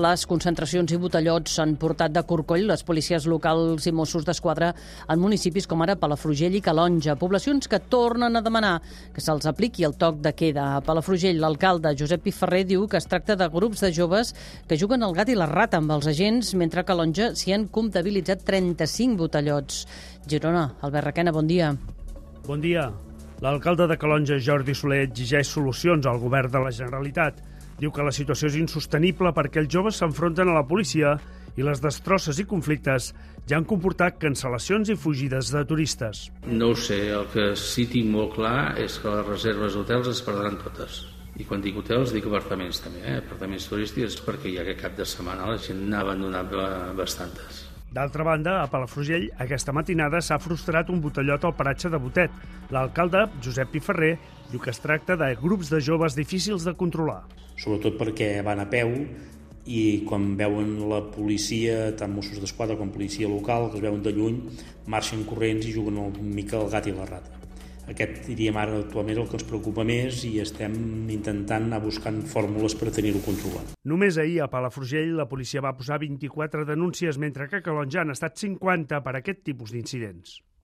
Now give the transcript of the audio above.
les concentracions i botellots s'han portat de corcoll les policies locals i Mossos d'Esquadra en municipis com ara Palafrugell i Calonja, poblacions que tornen a demanar que se'ls apliqui el toc de queda. A Palafrugell, l'alcalde Josep Piferrer diu que es tracta de grups de joves que juguen al gat i la rata amb els agents, mentre a Calonja s'hi han comptabilitzat 35 botellots. Girona, Albert Requena, bon dia. Bon dia. L'alcalde de Calonja, Jordi Soler, exigeix solucions al govern de la Generalitat. Diu que la situació és insostenible perquè els joves s'enfronten a la policia i les destrosses i conflictes ja han comportat cancel·lacions i fugides de turistes. No ho sé, el que sí tinc molt clar és que les reserves d'hotels es perdran totes. I quan dic hotels dic apartaments també, eh? apartaments turístics perquè ja que cap de setmana la gent n'ha abandonat bastantes. D'altra banda, a Palafrugell, aquesta matinada s'ha frustrat un botellot al paratge de Botet. L'alcalde, Josep Piferrer, diu que es tracta de grups de joves difícils de controlar. Sobretot perquè van a peu i quan veuen la policia, tant Mossos d'Esquadra com policia local, que es veuen de lluny, marxen corrents i juguen una mica el gat i la rata. Aquest, diríem ara, actualment el que ens preocupa més i estem intentant anar buscant fórmules per tenir-ho controlat. Només ahir a Palafrugell la policia va posar 24 denúncies, mentre que a Calonja han estat 50 per aquest tipus d'incidents.